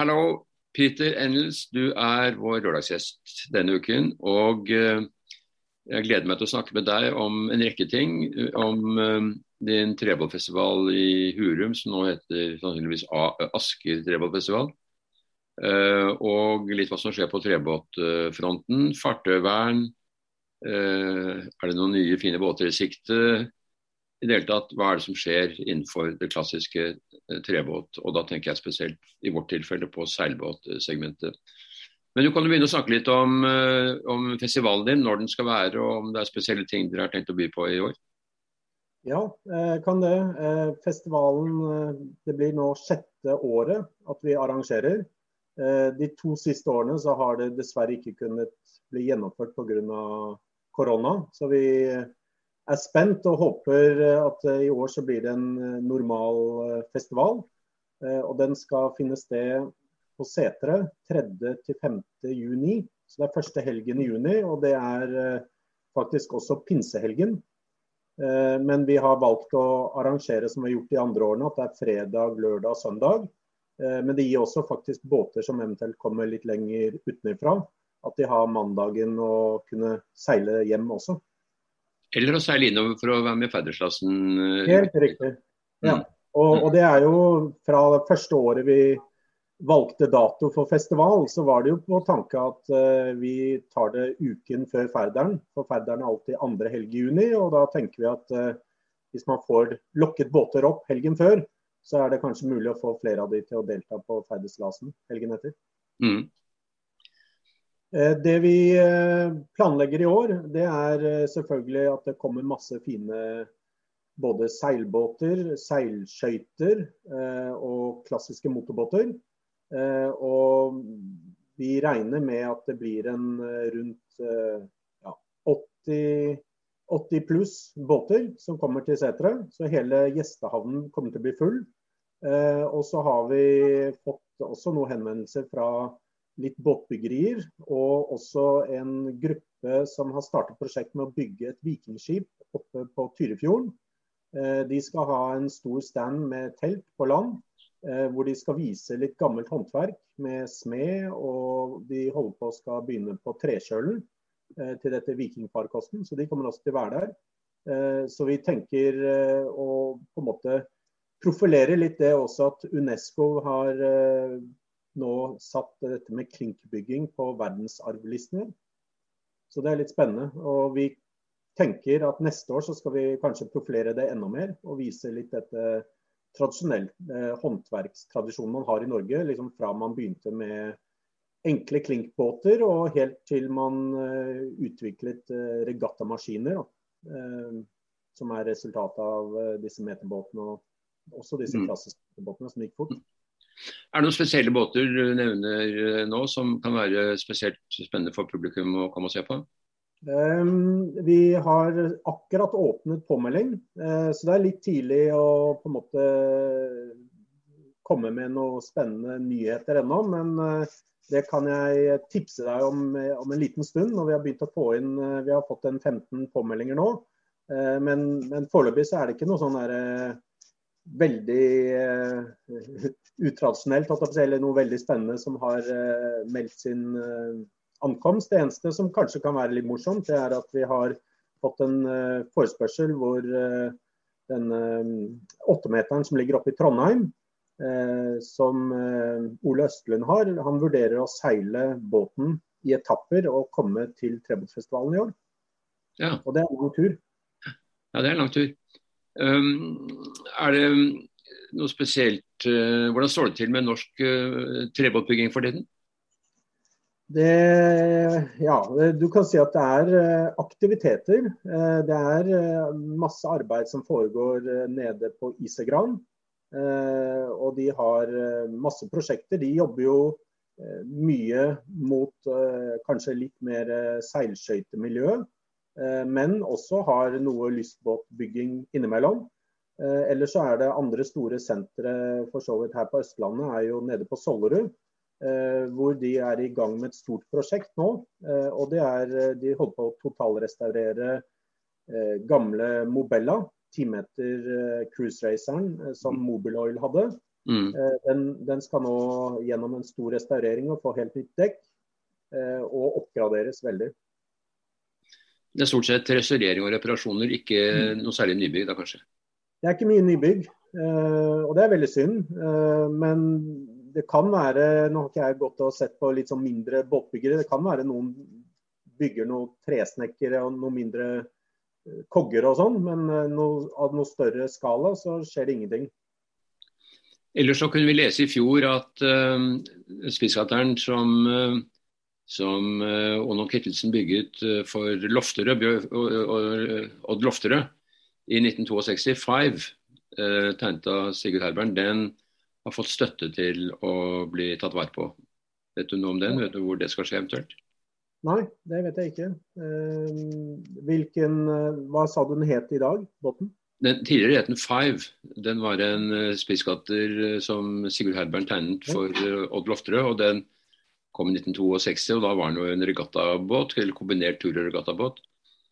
Hallo, Peter Endels, du er vår lørdagsgjest denne uken. Og eh, jeg gleder meg til å snakke med deg om en rekke ting. Om eh, din trebollfestival i Hurum, som nå heter sannsynligvis Asker trebollfestival. Uh, og litt hva som skjer på trebåtfronten. Fartøyvern. Er det noen nye, fine båter i sikte? I det hele tatt, hva er det som skjer innenfor det klassiske uh, trebåt? Og da tenker jeg spesielt i vårt tilfelle på seilbåtsegmentet. Men du kan jo begynne å snakke litt om, om festivalen din, når den skal være, og om det er spesielle ting dere har tenkt å by på i år? Ja, kan det. Festivalen det blir nå sjette året at vi arrangerer. Eh, de to siste årene så har det dessverre ikke kunnet bli gjennomført pga. korona. Så vi er spent og håper at i år så blir det en eh, normal eh, festival. Og den skal finne sted på Setre 3.-5. juni. Så det er første helgen i juni, og det er faktisk også pinsehelgen. Men vi har valgt å arrangere som vi har gjort de andre årene, at det er fredag, lørdag og søndag. Eh, men det gir også faktisk båter som eventuelt kommer litt lenger utenfra, at de har mandagen å kunne seile hjem også. Eller å seile innover for å være med i fedreslassen. Eh, Helt riktig. Ja. Mm. Og, og, det er jo fra det første året vi valgte dato for festival, så var det jo på tanke at uh, vi tar det uken før Færderen. For Færderen er alltid andre helg i juni, og da tenker vi at uh, hvis man får lokket båter opp helgen før, så er det kanskje mulig å få flere av de til å delta på ferdeslasen helgen etter. Mm. Eh, det vi eh, planlegger i år, det er eh, selvfølgelig at det kommer masse fine både seilbåter, seilskøyter og klassiske motorbåter. Og vi regner med at det blir en rundt ja, 80 80 pluss båter som kommer til seteret. Så hele gjestehavnen kommer til å bli full. Og så har vi fått også noen henvendelser fra litt båtbyggerier. Og også en gruppe som har startet prosjekt med å bygge et vikingskip oppe på Tyrifjorden. Eh, de skal ha en stor stand med telt på land. Eh, hvor de skal vise litt gammelt håndverk med smed, og de holder på å skal begynne på trekjølen. Eh, til dette vikingfarkosten, så de kommer også til å være der. Så vi tenker å på en måte profilere litt det også at UNESCO har nå satt dette med klinkbygging på verdensarvlisten. Så det er litt spennende. Og vi tenker at neste år så skal vi kanskje profilere det enda mer og vise litt dette tradisjonelle eh, håndverkstradisjonen man har i Norge, liksom fra man begynte med enkle klinkbåter og helt til man eh, utviklet eh, regattamaskiner. Uh, som er resultatet av disse meterbåtene og også disse mm. klassiske båtene som gikk fort. Er det noen spesielle båter du nevner nå som kan være spesielt spennende for publikum å komme og se på? Um, vi har akkurat åpnet påmelding, så det er litt tidlig å på en måte komme med noen spennende nyheter ennå. Men det kan jeg tipse deg om om en liten stund. når Vi har begynt å få inn, eh, vi har fått en 15 påmeldinger nå. Eh, men, men foreløpig så er det ikke noe sånn der, eh, veldig uh, utradisjonelt eller noe veldig spennende som har uh, meldt sin uh, ankomst. Det eneste som kanskje kan være litt morsomt, det er at vi har fått en forespørsel hvor den åttemeteren som ligger oppe i Trondheim, Eh, som Ole Østlund har. Han vurderer å seile båten i etapper og komme til Trebåtfestivalen i år. Ja. Og det er en lang tur. Ja, det er en lang tur. Er det noe spesielt uh, Hvordan står det til med norsk uh, trebåtbygging for tiden? Det, ja, du kan si at det er aktiviteter. Det er masse arbeid som foregår nede på Isegran. Og de har masse prosjekter. De jobber jo mye mot kanskje litt mer seilskøytemiljø, men også har noe lystbåtbygging innimellom. Ellers så er det andre store sentre for så vidt her på Østlandet, er jo nede på Sollerud. Hvor de er i gang med et stort prosjekt nå. Og det er, de holder på å totalrestaurere gamle Mobella timeter eh, cruiseraceren eh, som mm. Mobil Oil hadde. Mm. Den, den, skal nå gjennom en stor restaurering og få helt nytt dekk, og oppgraderes veldig. Det er stort sett restaurering og reparasjoner, ikke mm. noe særlig nybygg da kanskje? Det er ikke mye nybygg, og det er veldig synd. Men det kan være Nå har ikke jeg gått og sett på litt sånn mindre båtbyggere. Det kan være noen bygger noen tresnekkere og noen mindre eh, kogger og sånn, men eh, noe, av noe større skala så skjer det ingenting. Ellers så kunne vi lese i fjor at uh, som, uh, som uh, Onno Kittelsen bygget for for Lofterød, Odd Lofterød i 1962, Five, tegnet av Sigurd Herbern, den har fått støtte til å bli tatt vare på. Vet du noe om den? Vet du hvor det skal skje eventuelt? Nei, det vet jeg ikke. Eh, hvilken, eh, Hva sa du den het i dag, båten? Den tidligere het den Five. Den var en spiskatter spisskatter som Sigurd Herbern tegnet for Odd Lofterød. og Den kom i 1962, og da var den jo en regattabåt, eller kombinert tur- og regattabåt.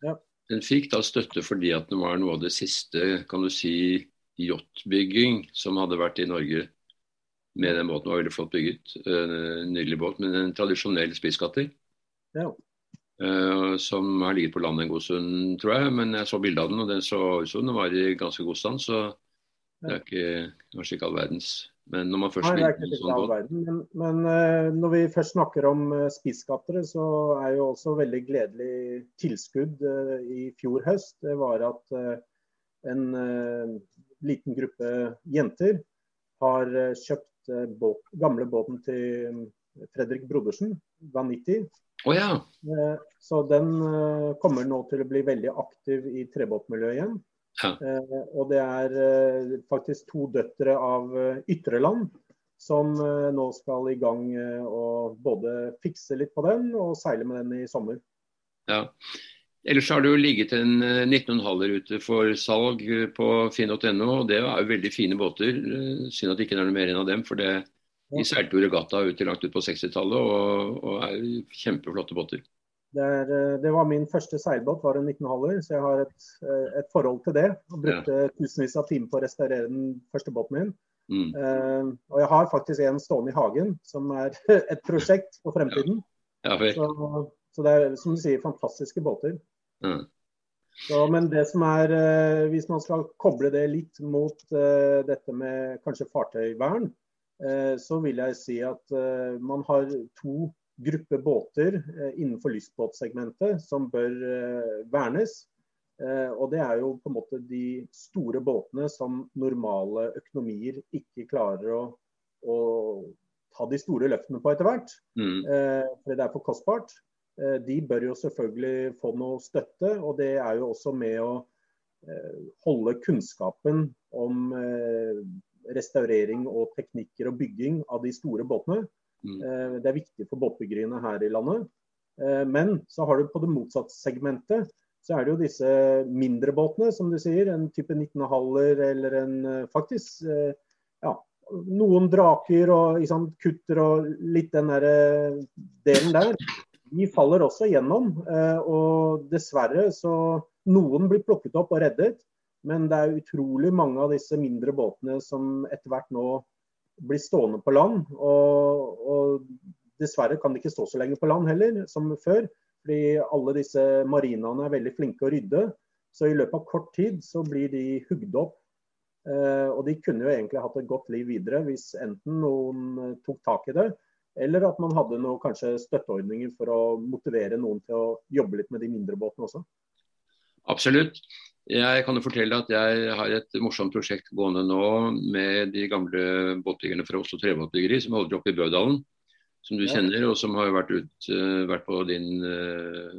Ja. Den fikk da støtte fordi at den var noe av det siste kan du si, yachtbygging som hadde vært i Norge med den båten. var veldig flott bygget. En nydelig båt, men en tradisjonell spisskatter. Ja. Uh, som har ligget på land en god stund, tror jeg. Men jeg så bildet av den, og den så ut som den var i ganske god stand. Så det er ikke, kanskje ikke all verdens. Men når Nei, det er ikke, litt sånn verden. Men, men uh, når vi først snakker om uh, spisskattere, så er jo også veldig gledelig tilskudd uh, i fjor høst. Det var at en liten gruppe jenter har kjøpt båt, gamle båten til Fredrik Brodersen, Vanity. Oh, ja. Eh, så den eh, kommer nå til å bli veldig aktiv i trebåtmiljøet igjen. Ja. Eh, og det er faktisk to døtre av Ytreland som nå skal i gang og både fikse litt på den og seile med den i sommer. Ja. Ellers har det jo ligget en 19,5-rute for salg på finn.no. og Det er jo veldig fine båter. Synd at det ikke er noe mer enn av dem. for det de seilte jo regatta ut langt ut på 60-tallet og, og, er kjempeflotte båter. Er, eh, det, var min første seilbåt, var en 19-haller, så jeg har et, eh, et, forhold til det. Og brukte ja. tusenvis av timer på å restaurere den første båten min. Mm. Uh, og jeg har faktisk en stående i hagen, som er et prosjekt for fremtiden. Ja. Ja, så, så, det er som du sier, fantastiske båter. Så, men det som er, uh, hvis man skal koble det litt mot uh, dette med kanskje fartøyvern, så vil jeg si at man har to grupper båter eh, innenfor lystbåtsegmentet som bør vernes. Og Det er jo på en måte de store båtene som normale økonomier ikke klarer å, å ta de store løftene på etter hvert. Mm. For det er for kostbart. De bør jo selvfølgelig få noe støtte, og det er jo også med å holde kunnskapen om restaurering og teknikker og bygging av de store båtene. Mm. Eh, det er viktig for boppegryene her i landet. Eh, men så har du på det motsatte segmentet, så er det jo disse mindre båtene, som du sier. En type 19,5-er eller en eh, faktisk ja, noen draker og sant, kutter og litt den der delen der. De faller også gjennom. Og dessverre så Noen blir plukket opp og reddet. Men det er utrolig mange av disse mindre båtene som etter hvert nå blir stående på land. Og, og dessverre kan de ikke stå så lenge på land heller, som før. Fordi alle disse marinaene er veldig flinke å rydde. Så i løpet av kort tid så blir de hugd opp. Eh, og de kunne jo egentlig hatt et godt liv videre hvis enten noen tok tak i det, eller at man hadde noe, kanskje støtteordninger for å motivere noen til å jobbe litt med de mindre båtene også. Absolutt. Jeg kan jo fortelle at jeg har et morsomt prosjekt gående nå med de gamle båtbyggerne fra Oslo Trebåtbyggeri som holder oppe i Bødalen. Som du kjenner, og som har vært, ut, uh, vært på din uh,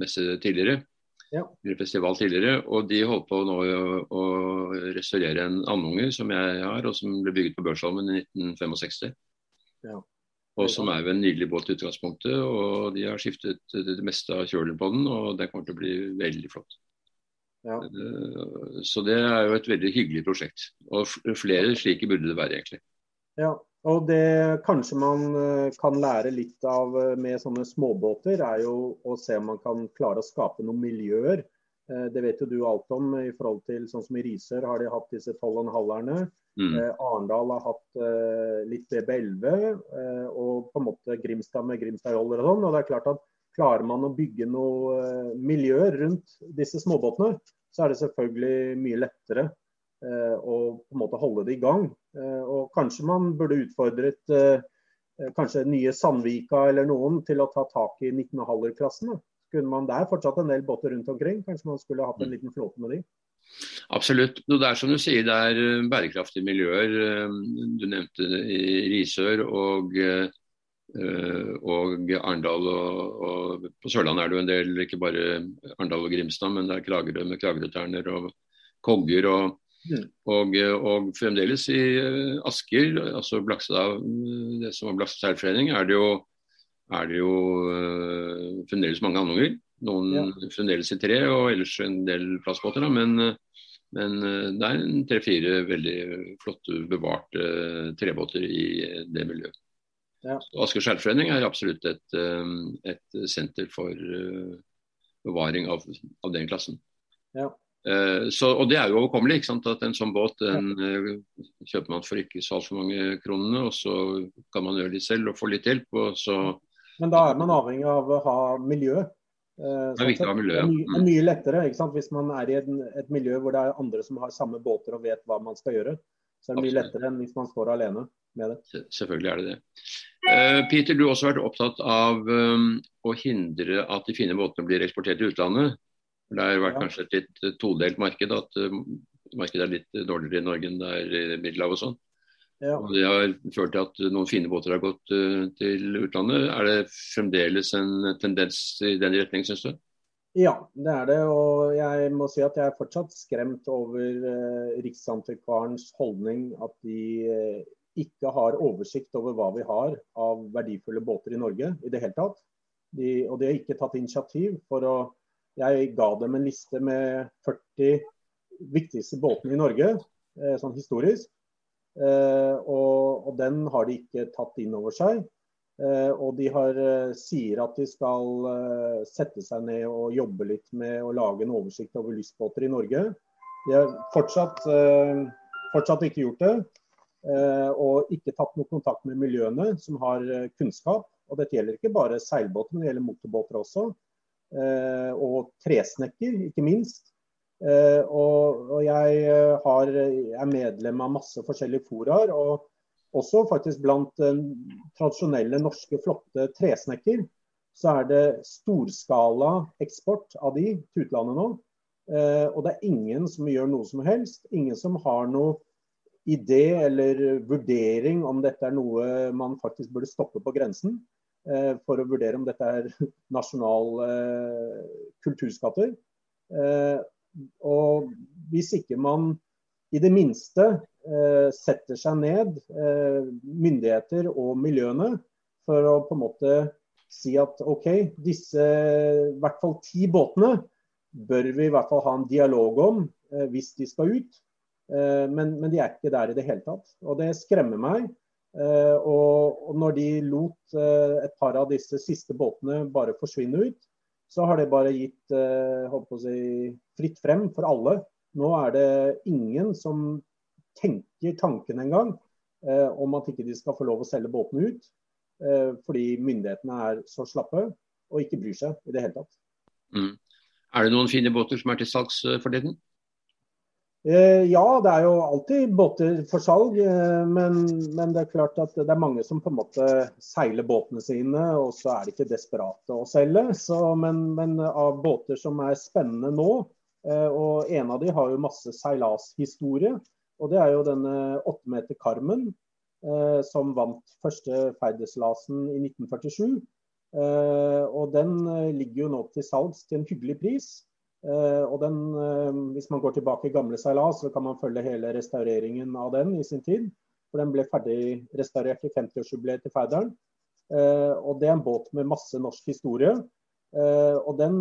messe tidligere. Ja. Festival tidligere. Og de holdt på nå å, å restaurere en andunge som jeg har, og som ble bygget på Børsholmen i 1965. Ja. Og som er jo en nydelig båt i utgangspunktet. Og de har skiftet det meste av kjølen på den, og det kommer til å bli veldig flott. Ja. Eh, så det er jo et veldig hyggelig prosjekt. Og flere slike burde det være, egentlig. Ja, og det kanskje man eh, kan lære litt av eh, med sånne småbåter, er jo å se om man kan klare å skape noen miljøer. Det vet jo du alt om i forhold til sånn som i Risør har de hatt disse 12,5-erne. Mm. Arendal har hatt litt BB11, og på en måte Grimstad med Grimstad-roller og sånn. og det er klart at Klarer man å bygge noe miljø rundt disse småbåtene, så er det selvfølgelig mye lettere å på en måte holde det i gang. Og kanskje man burde utfordret kanskje nye Sandvika eller noen til å ta tak i 19,5-klassen kunne man der fortsatt en del båter rundt omkring. Kanskje man skulle hatt en mm. liten flåte med de? Absolutt. Det er som du sier, det er eh, bærekraftige miljøer. Eh, du nevnte Risør og, eh, og Arendal. Og, og, på Sørlandet er det jo en del, ikke bare Arendal og Grimstad, men det er Kragerø med Kragerø-terner og Kogger. og Mm. Og, og, fremdeles i Asker, altså Blakstad, det som var Blakstad seilforening, er det jo er det jo fremdeles mange andunger. Noen ja. fremdeles i tre, og ellers en del plastbåter. Men, men uh, det er tre-fire veldig flotte, bevarte uh, trebåter i det miljøet. Ja. Asker skjærforening er absolutt et, et senter for bevaring av, av, den klassen. Ja. Så, og Det er jo overkommelig. ikke sant? At En sånn båt den, kjøper man for ikke så altfor mange kronene, og så kan man gjøre det selv og få litt hjelp. og så men da er man avhengig av å ha miljø. Eh, det er viktig å ha miljø. Det er mye lettere hvis man er i et, et, miljø hvor det er andre som har samme båter og vet hva man skal gjøre. Så er det mye lettere enn hvis man står alene med det. Selvfølgelig er det det. Uh, Peter, du har også vært opptatt av um, å hindre at de fine båtene blir eksportert til utlandet. Det har vært ja. kanskje et litt todelt marked. At uh, markedet er litt dårligere i Norge enn det er i Middelhavet og sånn. Ja. Og Det har ført til at noen fine båter har gått uh, til utlandet. Er det fremdeles en tendens i den retning, syns du? Ja, det er det. Og jeg må si at jeg er fortsatt skremt over uh, Riksantikvarens holdning. At de uh, ikke har oversikt over hva vi har av verdifulle båter i Norge i det hele tatt. De, og de har ikke tatt initiativ for å Jeg ga dem en liste med 40 viktigste båtene i Norge, sånn historisk. Eh, og, og, den har de ikke tatt inn over seg. Eh, og de har, eh, sier at de skal sette seg ned og jobbe litt med å lage en oversikt over lystbåter i Norge. De har fortsatt, fortsatt ikke gjort det. Og ikke tatt noe kontakt med miljøene som har kunnskap. Og dette gjelder ikke bare seilbåter, men det gjelder motorbåter også. Og tresnekker, ikke minst. Eh, og, og jeg eh, har, er medlem av masse forskjellige foraer. Og også faktisk blant tradisjonelle norske flotte tresnekker, så er det storskala eksport av de til utlandet nå. Eh, og det er ingen som gjør noe som helst. Ingen som har noe idé eller vurdering om dette er noe man faktisk burde stoppe på grensen. For å vurdere om dette er nasjonale kulturskatter. Og hvis ikke man i det minste eh, setter seg ned, eh, myndigheter og miljøene, for å på en måte si at OK, disse i hvert fall ti båtene bør vi i hvert fall ha en dialog om eh, hvis de skal ut. Eh, men, men, de er ikke der i det hele tatt. Og det skremmer meg. Eh, og, og, når de lot eh, et par av disse siste båtene bare forsvinne ut, så har det bare gitt eh, si, fritt frem for alle. Nå er det ingen som tenker tanken engang eh, om at ikke de skal få lov å selge båtene ut. Eh, fordi myndighetene er så slappe og ikke bryr seg i det hele tatt. Mm. Er det noen fine båter som er til salgs eh, for tiden? Eh, ja, det er jo alltid båter for salg. Eh, men, men, det er klart at det er mange som på en måte seiler båtene sine, og så er de ikke desperate å selge. Så, men, men, av båter som er spennende nå, og en av de har jo masse seilashistorie. Og det er jo denne åttemeter Carmen, som vant første Feideslasen i 1947. Og den ligger jo nå til salgs til en hyggelig pris. Eh, og den, eh, Hvis man går tilbake i gamle seilas, så kan man følge hele restaureringen av den i sin tid. For Den ble ferdig restaurert i 50-årsjubileet til Færderen. Eh, og Det er en båt med masse norsk historie. Og Den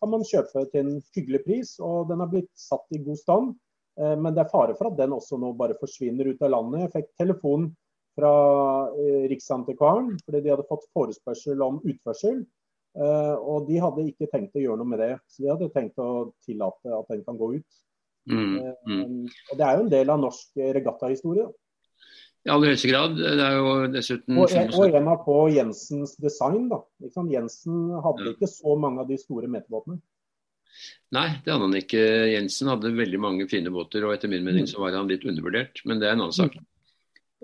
kan man kjøpe til en hyggelig pris, og den har blitt satt i god stand. Men det er fare for at den også nå bare forsvinner ut av landet. Jeg fikk telefon fra Riksantikvaren fordi de hadde fått forespørsel om utførsel. Og de hadde ikke tenkt å gjøre noe med det. Så de hadde tenkt å tillate at den kan gå ut. Mm, mm. Og Det er jo en del av norsk regattahistorie. I aller høyeste grad. Det er jo dessuten Og, en- og en av på Jensens design. da. Liksom. Jensen hadde Ja. ikke så mange av de store meterbåtene. Nei, det hadde han ikke. Jensen hadde veldig mange fine båter, og etter min mening så var han litt undervurdert. Men det er en annen sak.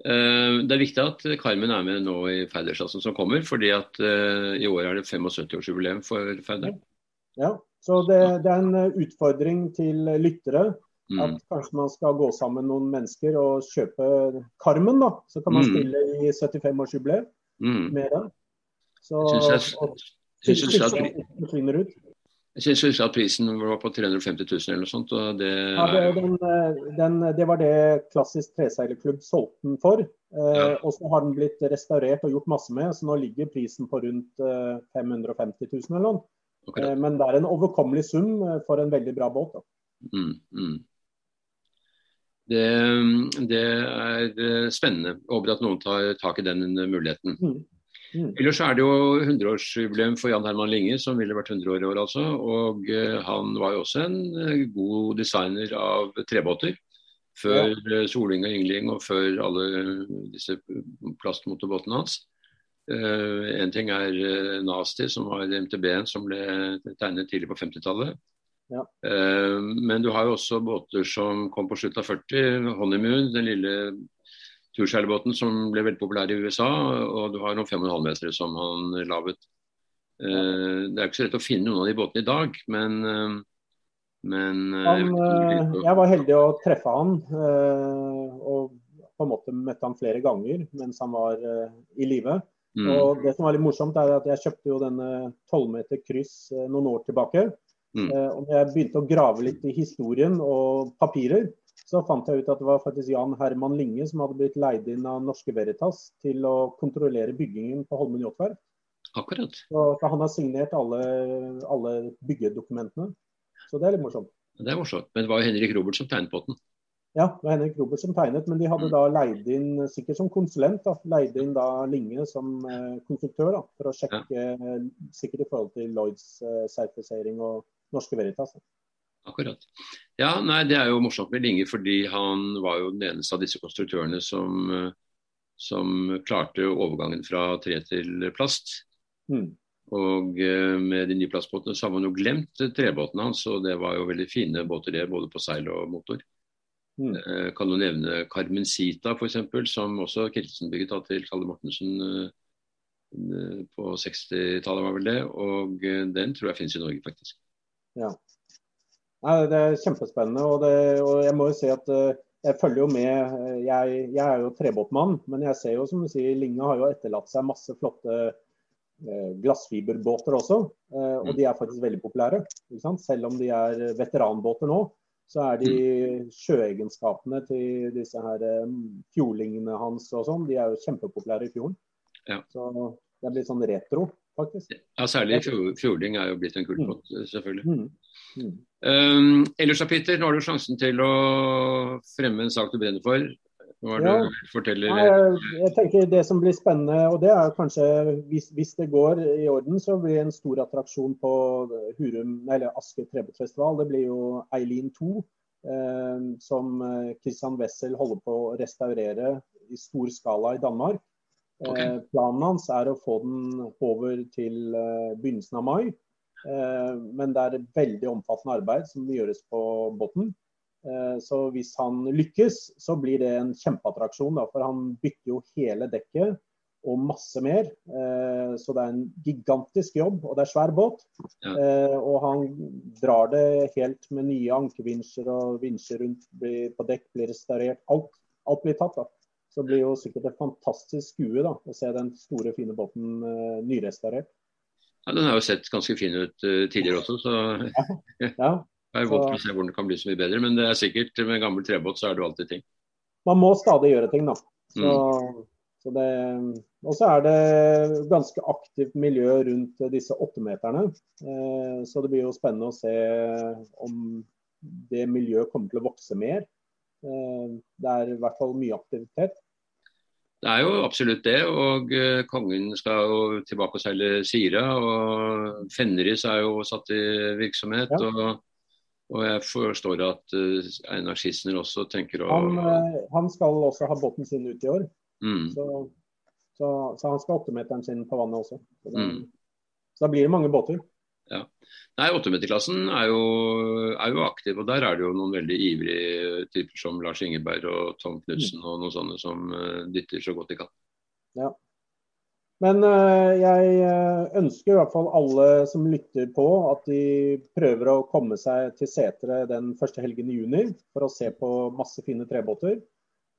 Uh, Det er viktig at Carmen er med nå i Færderklassen som kommer, fordi at uh, i år er det 75-årsjubileum for Færder. Ja. Så det, det er en utfordring til lyttere Mm. at kanskje man skal gå sammen noen mennesker og kjøpe Carmen. da. Så kan man Mm. stille i 75-årsjubileet Mm. med den. Så jeg, syns at, prisen var på 350 000 eller noe sånt. det Ja, det, den, eh, den, det var det Klassisk Treseilerklubb solgte den for. Eh, Ja. Og så har den blitt restaurert og gjort masse med, så nå ligger prisen på rundt eh, 550 000 eller noe. Okay. Eh, men det er en overkommelig sum eh, for en veldig bra båt. Da. Mm, mm. Det, det er eh, spennende. Håper at noen tar tak i den muligheten. Mm. Mm. Ellers er det jo 100-årsjubileum for Jan Herman Linge, som ville vært 100 år i år, altså. Og eh, han var jo også en eh, god designer av trebåter. Før ja. Soling og Yngling, og før alle disse plastmotorbåtene hans. Eh, en ting er uh, Nasty, som var MTB-en som ble tegnet tidlig på 50-tallet. Ja. Eh, men du har jo også båter som kom på slutten av 40. Honeymoon, den lille turseilbåten som ble veldig populær i USA. Og du har noen 5,5 meter som han laget. Eh, det er ikke så lett å finne noen av de båtene i dag, men, eh, men Han, jeg var heldig å treffe han, og på en måte møtte han flere ganger mens han var i live. Mm, Og det som var litt morsomt, er at jeg kjøpte jo denne 12 meter kryss noen år tilbake. Mm. Eh, Og når jeg begynte å grave litt i historien og papirer, så fant jeg ut at det var faktisk Jan Herman Linge som hadde blitt leid inn av Norske Veritas til å kontrollere byggingen på Holmen yachtverk. Akkurat. Så han har signert alle, alle byggedokumentene. Så det er litt morsomt. Det er morsomt. Men det var jo Henrik Robert som tegnet på den. Ja, det var Henrik Robert som tegnet, men de hadde da leid inn, sikkert som konsulent, da, leid inn da Linge som eh, konstruktør da, for å sjekke, ja. sikkert i forhold til Lloyds eh, sertifisering og Norske Veritas. Akkurat. Ja, nei, Det er jo morsomt med Linge, fordi han var jo den eneste av disse konstruktørene som, som klarte overgangen fra tre til plast. Mm. Og eh, med de nye plastbåtene så har man jo glemt trebåtene hans, og det var jo veldig fine båter det, både på seil og motor. Mm. Eh, kan du nevne Carmencita f.eks., som også Kittelsen bygget av til Kalle Mortensen eh, på 60-tallet, var vel det. Og den tror jeg finnes i Norge, faktisk. Nei, det er kjempespennende, og, det, og jeg må jo si at eh, jeg følger jo med. eh, Jeg, jeg er jo trebåtmann, men jeg ser jo som du sier, Linge har jo etterlatt seg masse flotte eh, glassfiberbåter også. og Mm. de er faktisk veldig populære. Selv om de er veteranbåter nå, så er de sjøegenskapene til disse her fjordlingene hans og sånn, de er jo kjempepopulære i fjorden. Ja. Så det er litt sånn retro, faktisk. Ja, Særlig fjord- fjording er jo blitt en kultbåt, selvfølgelig. Mm. Mm. Um, ellers da, Peter, nå har du sjansen til å fremme en sak du brenner for. Hva er det Ja. du forteller? Nei, jeg, jeg tenker Det som blir spennende, og det er kanskje hvis, hvis det går i orden, så blir det en stor attraksjon på Hurum, eller Asker trebåtfestival. Det blir jo Eileen 2, eh, som eh, Christian Wessel holder på å restaurere i stor skala i Danmark. Ok. Eh, planen hans er å få den over til eh, begynnelsen av mai. Eh, men det er et veldig omfattende arbeid som gjøres på båten. Så hvis han lykkes, så blir det en kjempeattraksjon. For han bytter jo hele dekket og masse mer. Så det er en gigantisk jobb, og det er svær båt. Ja. Og han drar det helt med nye ankervinsjer og vinsjer rundt på dekk, blir restaurert. Alt, alt blir tatt. da. Så det blir jo sikkert et fantastisk skue da, å se den store, fine båten uh, nyrestaurert. Ja, den har jo sett ganske fin ut uh, tidligere også, så Ja, jeg er Så- å se hvordan det kan bli så mye bedre. Men det er sikkert med en gammel trebåt så er det jo alltid ting. man må stadig gjøre ting, da. Så, Mm. så det, og så er det ganske aktivt miljø rundt disse åttemeterne. Uh, så det blir jo spennende å se om det miljøet kommer til å vokse mer. Det er i hvert fall mye aktivitet. Det er jo absolutt det. Og eh, kongen skal jo tilbake og seile Sira. Og Fenris er jo satt i virksomhet. Ja. Og Og jeg forstår at uh, Einar Skissener også tenker å han, uh, han, skal også ha båten sin ut i år. Mm. Så, så, så, han skal åttemeteren sin på vannet også. Så, det, Mm. så da blir det mange båter. Nei, åttemeterklassen er, er jo aktiv, og der er det jo noen veldig ivrige typer som Lars Ingeberg og Tom Knutsen og noen sånne som uh, dytter så godt de kan. Ja. Men øh, jeg øh, ønsker i hvert fall alle som lytter på, at de prøver å komme seg til Setre den første helgen i juni for å se på masse fine trebåter.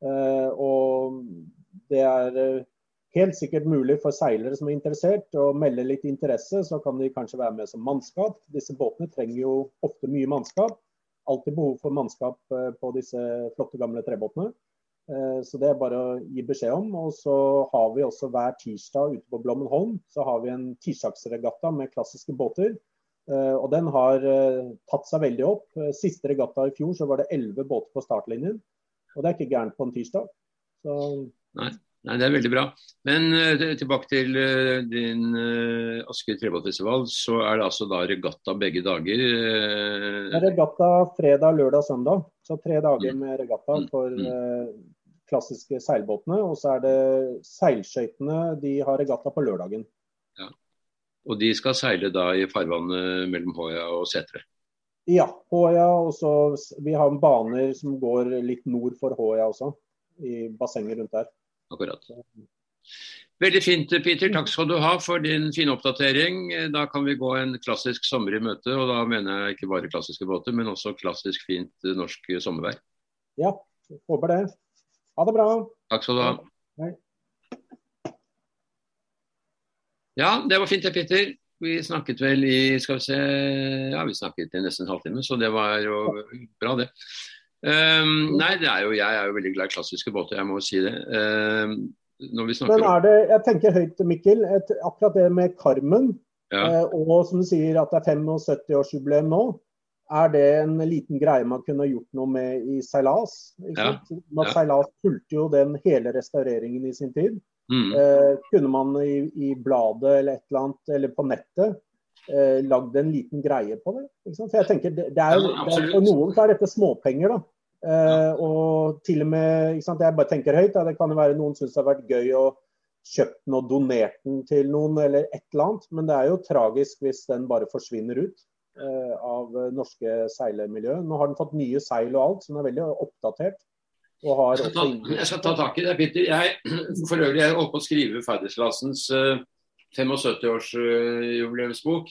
Eh, og det er helt sikkert mulig for seilere som er interessert å melde litt interesse, så kan de kanskje være med som mannskap. Disse båtene trenger jo ofte mye mannskap. Alltid behov for mannskap øh, på disse flotte gamle trebåtene. Eh, Så det er bare å gi beskjed om. Og så har vi også hver tirsdag ute på Blommenholm så har vi en tirsdagsregatta med klassiske båter. Eh, Og den har eh, tatt seg veldig opp. Eh, Siste regatta i fjor så var det elleve båter på startlinjen. Og det er ikke gærent på en tirsdag. Så Nei, det er veldig bra. Men uh, tilbake til uh, din uh, Asker trebåtfestival. Så er det altså da regatta begge dager. det Uh, er regatta fredag, lørdag, søndag. Så tre dager Mm. med regatta Mm. for eh, klassiske seilbåtene. Og så er det seilskøytene. De har regatta på lørdagen. og de skal seile da i farvannet mellom Håøya og Setre. Ja, Håøya. Og så vi har baner som går litt nord for Håøya også. I bassenget rundt der. Akkurat. Veldig fint, Peter. Takk skal du ha for din fine oppdatering. Da kan vi gå en klassisk sommer i møte. Og da mener jeg ikke bare klassiske båter, men også klassisk fint norsk sommervær. Ja, håper det. Ha det bra. Takk skal du ha. Hei. Ja, det var fint det, Peter. Vi snakket vel i skal vi se, ja, vi snakket i nesten en halvtime, så det var jo bra, det. Um, nei, det er jo, jeg er jo veldig glad i klassiske båter, jeg må jo si det. Um, når vi snakker Men er det, jeg tenker høyt, Mikkel, et, akkurat det med Carmen, ja, eh, og som du sier at det er 75-årsjubileum nå, er det en liten greie man kunne gjort noe med i seilas? Ja, ja. Seilas fulgte jo den hele restaureringen i sin tid. mm, Eh, kunne man i, i bladet eller et eller annet, eller på nettet, eh, lagd en liten greie på det? For jeg tenker, det, det er, det er. For noen er dette småpenger, da. Eh, og til og med, ikke sant? Jeg bare tenker høyt, da. det kan jo være noen syns det har vært gøy å kjøpt den og donert den til noen, eller et eller annet. Men det er jo tragisk hvis den bare forsvinner ut eh, av eh, norske seilemiljø. Nå har den fått nye seil og alt, så den er veldig oppdatert. Jeg, skal ta, jeg skal ta tak i det, Peter. Jeg, for øvrig, jeg holdt på å skrive ferdighetsklassens uh, 75-årsjubileumsbok.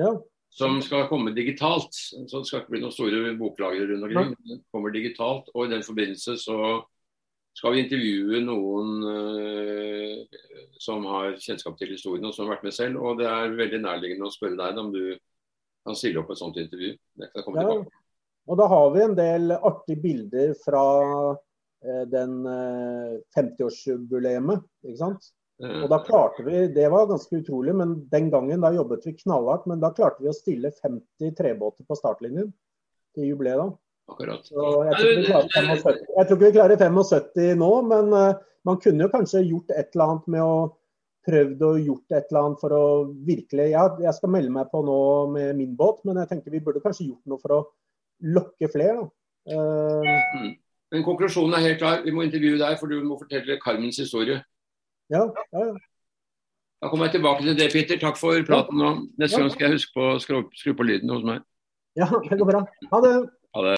ja, som skal komme digitalt. Så det skal ikke bli noen store boklagre rundt omkring. Den kommer digitalt, og i den forbindelse så skal vi intervjue noen uh, som har kjennskap til historien og som har vært med selv. Og det er veldig nærliggende å spørre deg om du kan stille opp et sånt intervju. Det kan komme Ja, tilbake. og da har vi en del artige bilder fra eh, den eh, 50-årsjubileet, ikke sant? Eh, Og da klarte vi, Det var ganske utrolig, men den gangen da jobbet vi knallhardt. Men da klarte vi å stille 50 trebåter på startlinjen til jubileet. da. akkurat. Så jeg tror, ikke vi klarer 75. jeg tror ikke vi klarer 75 nå, men eh, man kunne jo kanskje gjort et eller annet med å prøvd å gjort et eller annet for å virkelig ja, Jeg skal melde meg på nå med min båt, men jeg tenker vi burde kanskje gjort noe for å lokke flere. da. Mm. Men konklusjonen er helt klar. Vi må intervjue deg, for du må fortelle Carmens historie. Ja, ja, ja. Da kommer jeg tilbake til det, Peter. Takk for praten nå. Neste gang skal jeg huske på å skru, skru på lyden hos meg. ja, det går bra. Ha det.